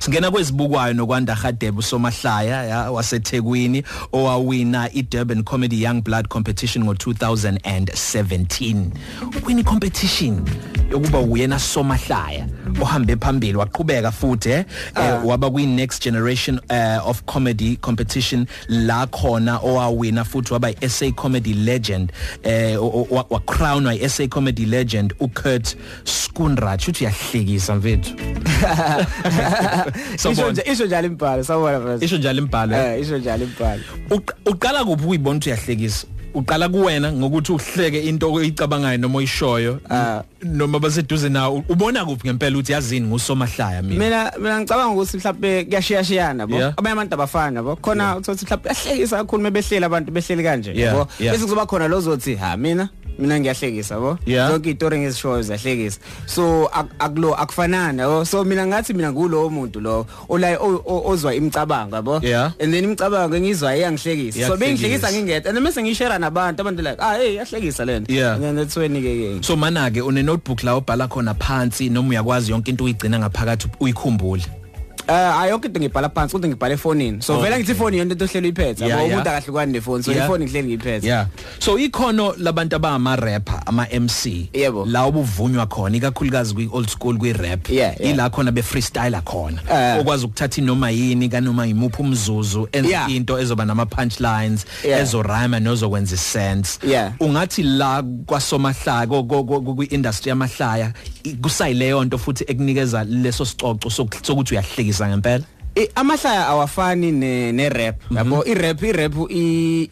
Singena kwezibukwayo nokwanda Hadebe usomahlaya ya waseThekwini owawina iDurban Comedy Young Blood Competition ngo2017. Wini competition yokuba uyena somahlaya ohambe phambili waqhubeka futhi eh uh, waba kwi next generation uh, of comedy competition. La khona owawina futhi waba SA comedy legend eh wa crown wa SA comedy legend uKurt Skunrach uthi yahlekisa mfethu. Isho nje isho njalo imbhalo sawubona mfethu isho njalo imbhalo eh isho njalo imbhalo uqala kuphi uyibona ukuthi uyahlekisa? Uqala kuwena ngokuthi uhleke into oyicabangayo noma oyishoyo noma baseduze nawe. Ubona kuphi ngempela ukuthi yazini ngusomahlaya mina? Mina mina ngicabanga ukuthi mhlawumbe kuyashiya shiyana bo abanye abantu abafana bo khona uthothi mhlawumbe ahlekisa kakhulu mebehlela abantu behleli kanje yabo? bese kuzoba khona lozothi ha mina? Mina ngiyahlekisa yabo? Zonke izitori ngizishoyo ziyahlekisa. So akulo akufanana yabo? So mina ngathi mina ngulowo muntu lo olayi ozwa imicabango yabo? And then imicabango engizwa iyangihlekisa. So bengihlekisa ngingedwa and mase ngishare nabantu abantu like ah hey yahlekisa lena and then that's when ke so mana ke une notebook la ubhala khona phansi noma uyakwazi yonke into uyigcina ngaphakathi uyikhumbule. Eh ayonke into ngibhala phansi kodwa ngibhala efonini. So vela ngithi ifoni yonke into ohlelo iphethe yabo umuntu akahlukani nefoni so ifoni ngihleli ngiyiphethe. Yeah. So ikhono labantu abama rapper ama MC la obuvunywa khona ikakhulukazi kwi old school kwi rap ila khona be freestyler khona. Okwazi ukuthatha inoma yini kanoma imuphi umzuzu enza into ezoba nama punchlines ezo rhyme nozokwenza sense. Ungathi la kwasomahlaya kwi industry yamahlaya kusayileyo nto futhi ekunikeza leso sicoco sokuthi uyahlekisa ngempela. Amahlaya awafani ne ne rap. Yabo i rap i rap i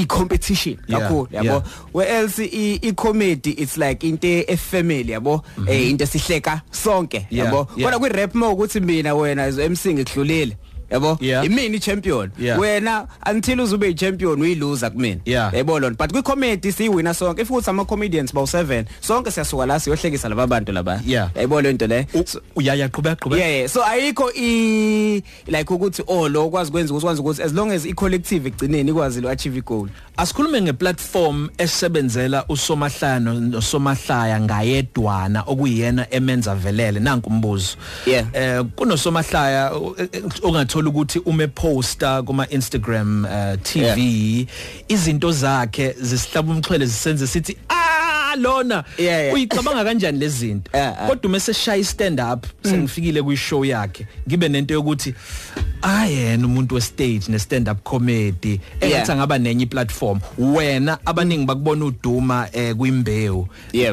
i competition kakhulu yabo where else i comedy it's like into e family yabo eh into sihleka sonke yabo. kodwa kwi rap mawukuthi mina wena as MC ngikudlulile. Yabo? Imini champion? Wena until uzube i champion uyiloser kumina. Yabo lona but kwi comedy si winner sonke. If uthi ama comedians bawu 7 sonke siyasuka la siyohlekisa laba bantu laba. Yabo lento le? Uyaya qhubeka qhubeka. Yeah so ayikho i like ukuthi oh lo kwazi kwenza ukuthi kwanza ukuthi as long as i collective igcineni ikwazi lo achieve goal asikhulume ngeplatform esebenzela usomahlaya nosomahlaya ngayedwana okuyena emenza velele. Nanku umbuzo. Eh kunosomahlaya ongathola ukuthi ume poster kuma Instagram uh, TV izinto zakhe zisihlaba umxhwele zisenze sithi ah lona uyicabanga kanjani lezi zinto? Kodwa mase shaya stand up sengifikile kwi show yakhe ngibe nento yokuthi ayena umuntu we stage ne stand up comedy engathi ngaba nenye platform wena abaningi bakubona uduma eh kwimbewu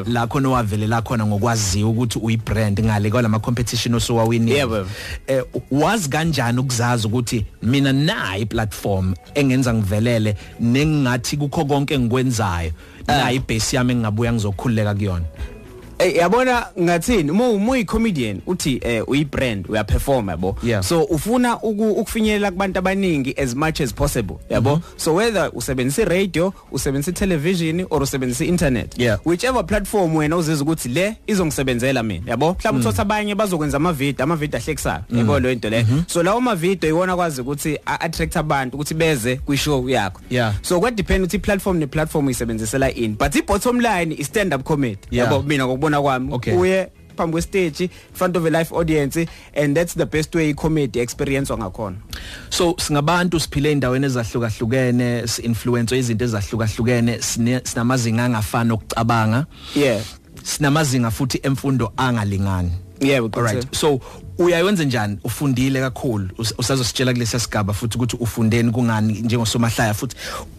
la khona wavelela khona ngokwaziwa ukuthi uyibrand ngale kwalama competition osowawini eh wazi kanjani ukuzazi ukuthi mina na iplatform engenza ngivelele nengingathi kukho konke engikwenzayo? Na ibase yami engingabuya ngizokhululeka kuyona. Eh yabona ngathini? Uma umuyi comedian uthi eh uyibrand uya perform yabo so ufuna ukufinyelela kubantu abaningi as much as possible yabo? Mm -hmm. so whether usebenzisa radio usebenzisa television or usebenzisa internet yeah. whichever platform wena uzizwa ukuthi le izongisebenzela mina yabo? Mhlawumbe uthola abanye bazokwenza ama video ama video ahlekisayo yabo lo into le so lawo ma video iwona kwazi ukuthi attract abantu ukuthi beze kwi show yakho. Yeah. so kwa depend ukuthi platform ne platform uyisebenzisela in but i bottom line is stand up comedy yabo? Mina ngokubona kwami okay. uye phambi kwe stage in front of a live audience and that's the best way comedy experience ngakhona. So singabantu siphile endaweni ezahlukahlukene si-influence izinto ezahlukahlukene sinamazinga angafani okucabanga. Yeah. Sinamazinga futhi emfundo angalingani. Yeah alright. so uyayenza njani? Ufundile kakhulu. Usazositshela kulesi sigaba futhi ukuthi ufundeni kungani njengosomahlaya futhi?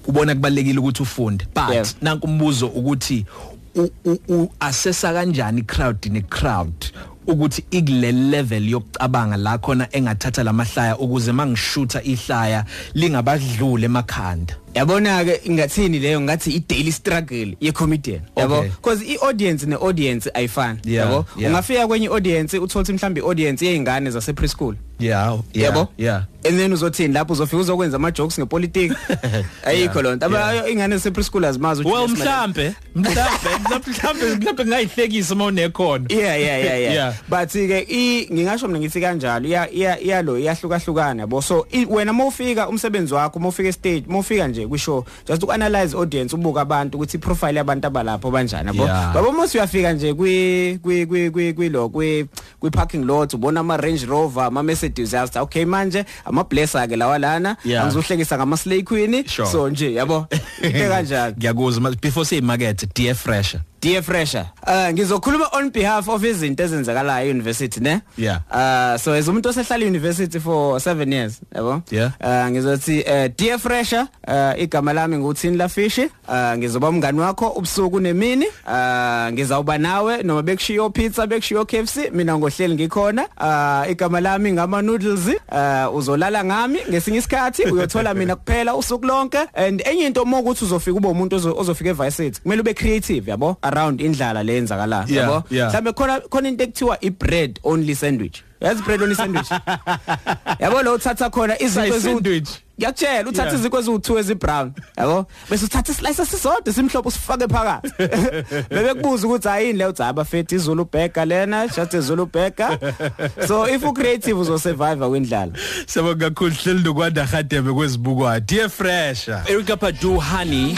Ubona kubalekile ukuthi ufunde but yeah. nanku umbuzo ukuthi assessa kanjani crowd ne crowd ukuthi ikule level yokucabanga la khona engathatha lamahlaya ukuze mangishutha ihlaya lingabadlule emakhanda? Yabona ke ingathini leyo? Ngathi i daily struggle ye comedian yabo because i audience ne audience ayifani yabo ungafika kwenye audience uthola mhlambi audience yeingane zase preschool yeah yabo? yeah. And then uzothini lapho uzofika uzokwenza ama jokes ngepolitiki. Ayikho lonto aba ingane se preschool azimazi well mhlambe mhlambe mhlambe mhlambe ngayihlekisa uma unekhona. Yeah yeah yeah yeah. But ke i ngingasho mina ngithi kanjalo iya iya lo iyahlukahlukana yabo so wena mawufika umsebenzi wakho mawufika stage mawufika nje kwishow just to analyze audience ubuka abantu ukuthi profile yabantu abalapho kanjani yabo babo mose uyafika nje kwi kwi kwi kwi lo kwi kwi parking lot ubona ama Range Rover ama Mercedes yazi okay manje ama blesser ke lawa lana angizohlekisa ngama Slay Queen so nje yabo into kanjalo ngiyakuzwa before say market dear fresher. Dear Fresher, uh ngizokhuluma on behalf of izinto ezenzakalayo university ne? Yeah. Uh so as umuntu osehlala university for 7 years, yabo? Yeah. Uh ngizothi uh, Dear Fresher, uh igama lami nguthini Lafishi, uh ngizoba umngani wakho ubusuku nemini, uh ngizawuba nawe noma bekushiyo pizza bekushiyo KFC, mina ngohleli ngikhona. Uh igama lami ngama noodles, uh uzolala ngami ngesinye isikhathi uyothola mina kuphela usuku lonke and enye into uma ukuthi uzofika ube umuntu ozofika eVice kumele ube creative yabo? Around indlala leyenzakala yabo? mhlambe khona khona into ekuthiwa i bread only sandwich. Yazi bread only sandwich yabo lo uthatha khona izinto sandwich ngiyakutshela uthatha izikwe eziwu2 ezibrown yabo? Bese uthatha islice esisodwa simhlophe usifake phakathi. Bebe kubuza ukuthi ayini le uthi abafethi izulu burger lena just izulu burger. So if u creative uzo survive kwindlala. Sabo kakhulu hleli nokwanda khadebe kwezibukwa dear fresher Erica Padu honey.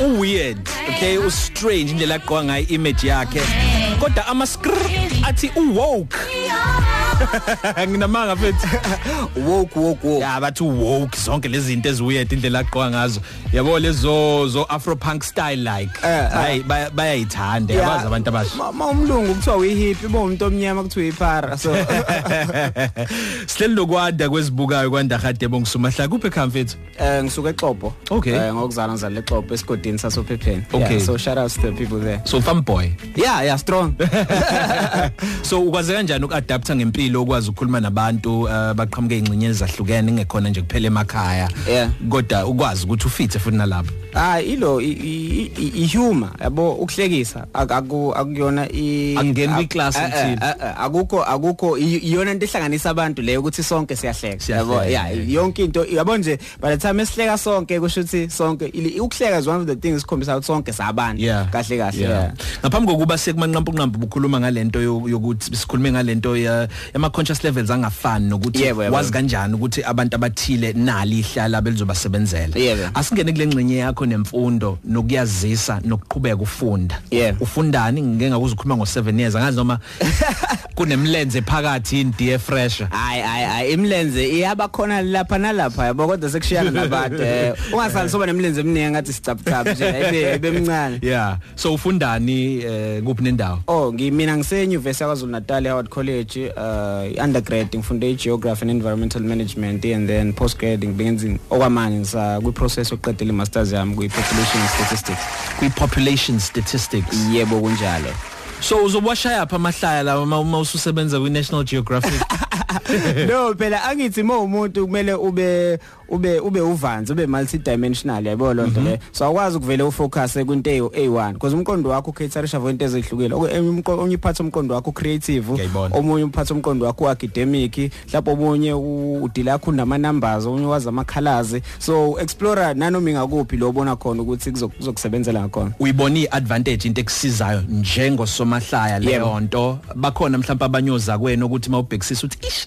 U weird okay u strange indlela aqoqa ngayo image yakhe. Kodwa ama athi u woke nginamanga mfethu woke woke woke. Ya bathi woke zonke lezi zinto eziweird indlela aqoqa ngazo. Yabo lezo zo afro punk style like. Hayi bayayithanda yabazi abantu abasha. ma umlungu kuthiwa uyi hip bo umuntu omnyama kuthiwa ipara so. Sihleli lokwanda kwezibukayo kwanda khade bongisumahla kuphi ekhaya eh ngisuka exobo eh ngokuzala ngizala exobo esigodini sasophepheni. Okay. so shout out to the people there. So farm boy. Yeah yeah strong. So ukwazi kanjani ukuadapta ngempilo? Ukwazi ukukhuluma nabantu baqhamuke ingcinye ezahlukene ngekhona nje kuphela emakhaya. Kodwa ukwazi ukuthi ufithe futhi nalapho ah ilo ihumor yabo ukuhlekisa akuyona i angena kwiclass uthini akukho akukho iyona into ehlanganisa abantu leyo ukuthi sonke siyahleka. Yabo yeah. yonke into yabo nje by the time esihleka sonke kusho ukuthi sonke ukuhleka is one of the things sikhombisa ukuthi sonke sabantu. Kahle kahle ngaphambi kokuba sekumanqampu nqampu bukhuluma ngalento yokuthi sikhulume ngalento yama conscious levels angafani nokuthi wazi kanjani ukuthi abantu abathile nali ihlala belizobasebenzela. Asingene kule ngcenye yakho nemfundo nokuyazisa nokuqhubeka ufunda ufundani ngeke ngakuze ukukhuluma ngo7 years angazi noma kunemlenze phakathi in dear fresh hayi hayi hayi imlenze iyaba khona lapha nalapha yabo kodwa sekushiyana nabantu ungasali soba nemlenze eminingi ngathi sicapcap nje ibe bemncane yeah. So ufundani kuphi nendawo? Oh ngimina ngise University yaKwaZulu Natal Howard College uh undergrad ngifunde geography and environmental management and then postgrad ngibenza okwamanje ngisa kwi process yokuqedela i masters yami kwi population statistics. Kwi population statistics. Yebo kunjalo. So uzobwashaya apha amahlaya la uma ususebenza kwi National Geographic? no phela angithi uma umuntu kumele ube ube ube uvanzi ube multidimensional yabo lonto le so akwazi ukuvele ufocus kwinto A1 because umqondo wakho ukhetharisha for into ezihlukile onye iphatha umqondo wakho creative omunye uphatha umqondo wakho academic lapho omunye udila yakho nama numbers omunye wazi ama colors so explore nanoma ingakuphi lo bona khona ukuthi kuzokusebenzela ngakhona uyibona iadvantage into ekusizayo njengo somahlaya leyo nto? Bakhona mhlawumbe abanyoza kwena ukuthi mawubhekisisa ukuthi ish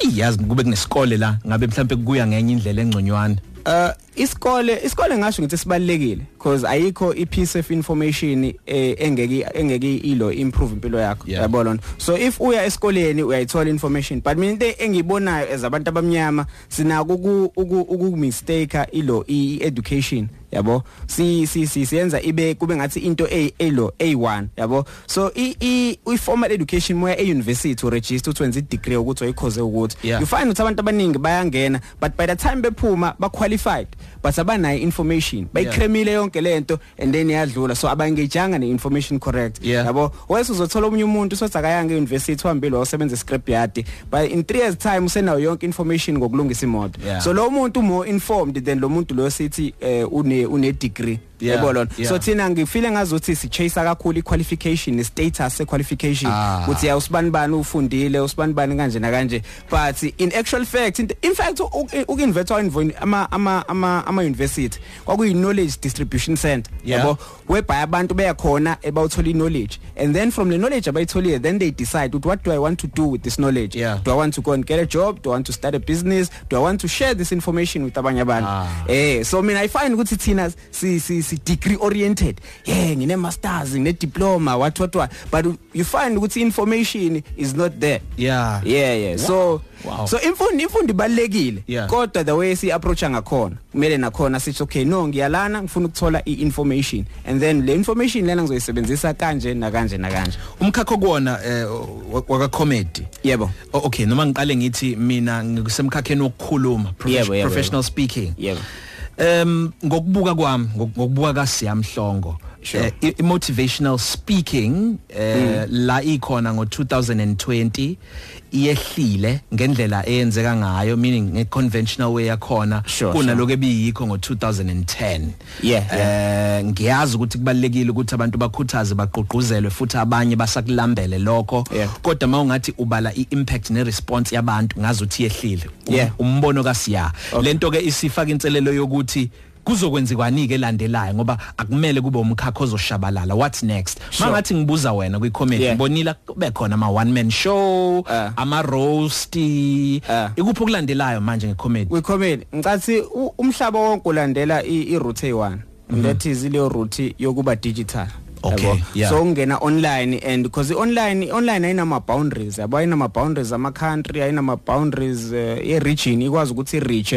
iyazi kube kunesikole la ngabe mhlawumbe kuya ngenye indlela engconywana. Uh isikole isikole ngasho ngithi sibalekile because ayikho i piece of information engeke engeke ilo improve impilo yakho yabona so if uya esikoleni uyayithola information but mina into engiyibonayo as abantu abamnyama sinako uku mistake ilo i education yabo? Si si siyenza ibe kube ngathi into A elo A1 yabo? So i i formal education moya e university u register utwenza degree ukuthi. Uyikhoze ukuthi you find ukuthi abantu abaningi bayangena but by the time bephuma ba qualified. But abanayo information. Bayikremile yonke lento and then iyadlula. So abangejanga neinformation correct. Yabo? Wese uzothola omunye umuntu sothi akayanga euniversity uhambile wasebenzisa script yard but in 3 years time usenayo yonke information ngokulungisa imoto. So lo muntu more informed than lo muntu lo sithi une une degree. Yebo lona? So thina ngifile ngazuthi si chase kakhulu iqualification nestatus sequalification ah. uthi ya usibani bani ufundile? Usibani bani kanje na kanje but in actual fact in fact ukinvetwa ama ama ama ama university. Kwakuyi knowledge distribution center yebo whereby abantu beyakhona ebawuthola knowledge and then from the knowledge abayitholile then they decide what do i want to do with this knowledge? Yeah. do i want to go and get a job? Do i want to start a business? Do i want to share this information with abanye abantu? Ah. eh so mina i find ukuthi thina si si si degree oriented. Yeah ngine masters ngine diploma what what what? But you find ukuthi information is not there. Yeah. Yeah yeah. Wow. so wow. so imfundo imfundo ibalekile yeah. kodwa the way si approach ngakhona kumele nakhona sithi okay no ngiyalana ngifuna ukuthola i-information. And then le information lena ngizoyisebenzisa kanje na kanje na kanje umkhakha kuona eh waka comedy yebo okay noma ngiqale ngithi mina ngisemkhakheni wokukhuluma professional speaking. Yebo. Um ngokubuka kwami ngokubuka kaSiyamhlongo sure. uh, motivational speaking uh, mm. la ikhona ngo 2020 iyehlile ngendlela eyenzeka ngayo meaning nge conventional way yakhona sure, kunaloko ebiyikho ngo 2010 yeah, eh yeah. uh, ngiyazi ukuthi kubalekile ukuthi abantu bakhuthaze baqoqozelwe futhi abanye basakulambele lokho yeah. kodwa mawungathi ubala iimpact neresponse yabantu ngazi ukuthi yehlile yeah. umbono kaSiya okay. lento ke isifaka inselelo yokuthi kuzokwenzikwani ke landelayo ngoba akumele kube umkhakha ozoshabalala what's next Sure. mangathi ngibuza wena kwi comedy Yeah. ngibonila kube khona ama one man show Uh. ama roasty Uh. ikuphi okulandelayo manje ngecomedy wecomedy ngicathi u- umhlaba wonke ulandela i-route e1 that is ile route yokuba digital Okay, yabo? yeah. so ungena online and because online online ayinama boundaries yabo ayinama boundaries ama country ayinama boundaries uh, ye region ikwazi ukuthi reach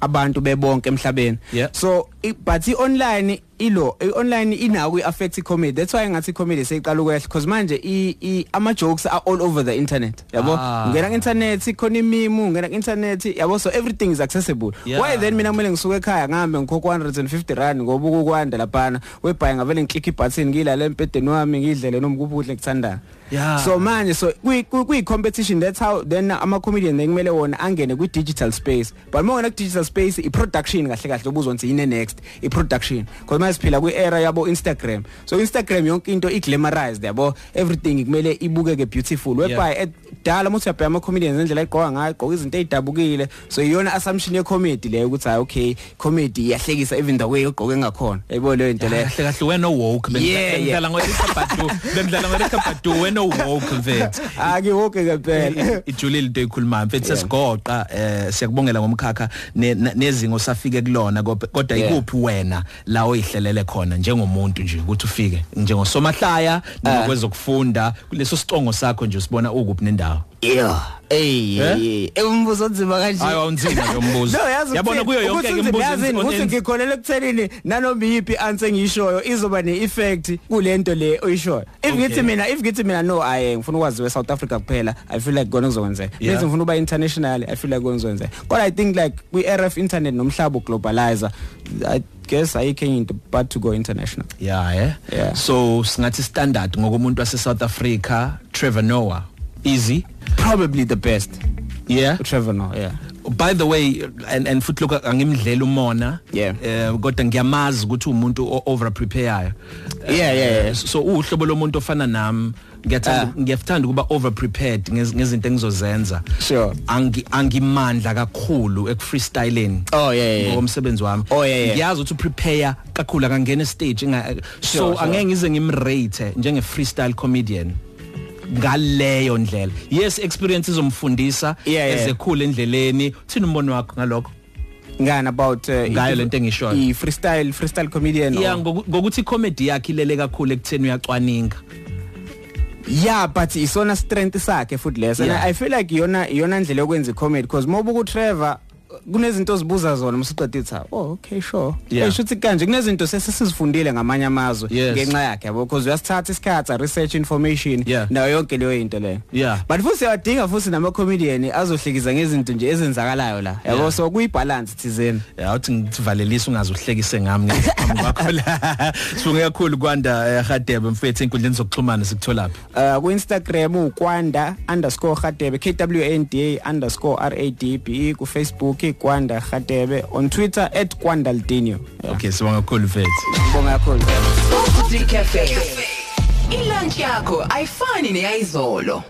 abantu bebonke emhlabeni Yeah. so i, but i-online ilo i-online inawo i-affect i-comedy that's why ngathi i-comedy seyiqala ukwehla because manje i, i, ama jokes are all over the internet yabo Ah. ungena ku-internet khona imimu ungena ku-internet yabo so everything is accessible Yeah. why then mina kumele ngisuke ekhaya ngihambe ngikhokha 150 rand ngoba ukukwanda laphana webhaye ngavele ngiklik ibutton ngilala empedeni wami ngidlele noma kuphi ukudla engithandayo Yeah. so manje so kuyi competition that's how then ama comedian kumele wona angene kwi digital space. But mawona ku digital space i production kahle kahle ubuzwa ngithi yine next? I production because manje siphila kwi era yabo Instagram. So Instagram yonke into i glamorized yabo? Everything kumele ibukeke beautiful. Whereby dala muthi uyabheka ama comedians indlela ayigqoka ngayo igqoka izinto ezidabukile so iyona assumption ye comedy leyo ukuthi hayi okay comedy iyahlekisa even the way ugqoke ngakhona. Yabo leyo into leyo kahle kahle wena woke Yeah, bengidlala ngoRichabadu bengidlala ngoRichabadu wena woke mfethu akiwoke ngempela ijulile into eyikhulumayo mfethu sesigoqa eh siyakubongela ngomkhakha ne- ne- nezingo safike kulona kodwa- kodwa Yeah. ikuphi wena la oyihlelele khona njengomuntu nje ukuthi ufike njengosomahlaya noma Ah. kwezokufunda kuleso sicongo sakho nje usibona ukuphi nendawo yeah hey Eh? hey umbuzo onzima kanje. Hayi awunzima nje umbuzo. No yazi yabona kuyo yonke ke imibuzo imibuzo ukuthi ngikholele ekuthenini nanoma yipi answer engiyishoyo izoba ne-effect kulento le oyishoyo. If Okay. ngithi mina if ngithi mina no aye ngifuna ukwazi we South Africa kuphela i feel like kona kuzokwenzeka Yeah. bese ngifuna uba international i feel like kona kuzokwenzeka kodwa i think like kwi RF internet nomhlaba globalizer i guess ayikho enye into but to go international. Yeah eh? Yeah. so singathi standard ngokumuntu wase South Africa Trevor Noah easy. Probably the best yeah Trevor Noah yeah by the way and and futhi lokho angimdlela umona Yeah. eh kodwa ngiyamazi ukuthi umuntu over prepareayo Yeah, yeah, yeah. so uhlobo lomuntu ofana nami ngiyathanda Ah. ngiyathanda ukuba over prepared ngezinto engizozenza Sure. angi angimandla kakhulu eku freestyling Oh, yeah, yeah, ngomsebenzi wami Oh, yeah, yeah. ngiyazi ukuthi prepare kakhulu akangena stage so Sure, sure. angeke ngize ngimrate njenge freestyle comedian ngaleyo ndlela yes experience izomfundisa Yeah, yeah. ezekhula endleleni uthini umbono wakho ngalokho ngani about uh, Ngayo lento engishoyo. i freestyle freestyle comedian yeah ngoku- ngokuthi comedy yakhe ilele kakhulu ekutheni uyacwaninga yeah but isona strength sakhe futhi leso and Yeah. i feel like iyona iyona ndlela yokwenza comedy because mobuku Trevor kunezinto ozibuza zona masiqedile tha oh okay sure Yeah. esho ukuthi kanje kunezinto sesizifundile ngamanye amazwe Yes. ngenxa yakhe yabo because uyasithatha isikhathi research information Yeah. nayo yonke leyo into leyo Yeah. but futhi siyadinga futhi nama comedian azohlekiza ngezinto nje ezenzakalayo la yabo Yeah. so kuyibalance thizeni yawuthi ngithivalelisa ungaze uhlekise ngami ngaphambi kwakho sibonge kakhulu kwanda eh, Hadebe mfethu inkundleni zokuxhumana sikutholaphi uh ku Instagram ukwanda_hadebe kwanda_radb ku Facebook kwanda hadebe on Twitter @kwandaldinho okay sibonga kakhulu mfethu ngibonga kakhulu Futhi cafe. Ilunch yakho ayifani neyizolo.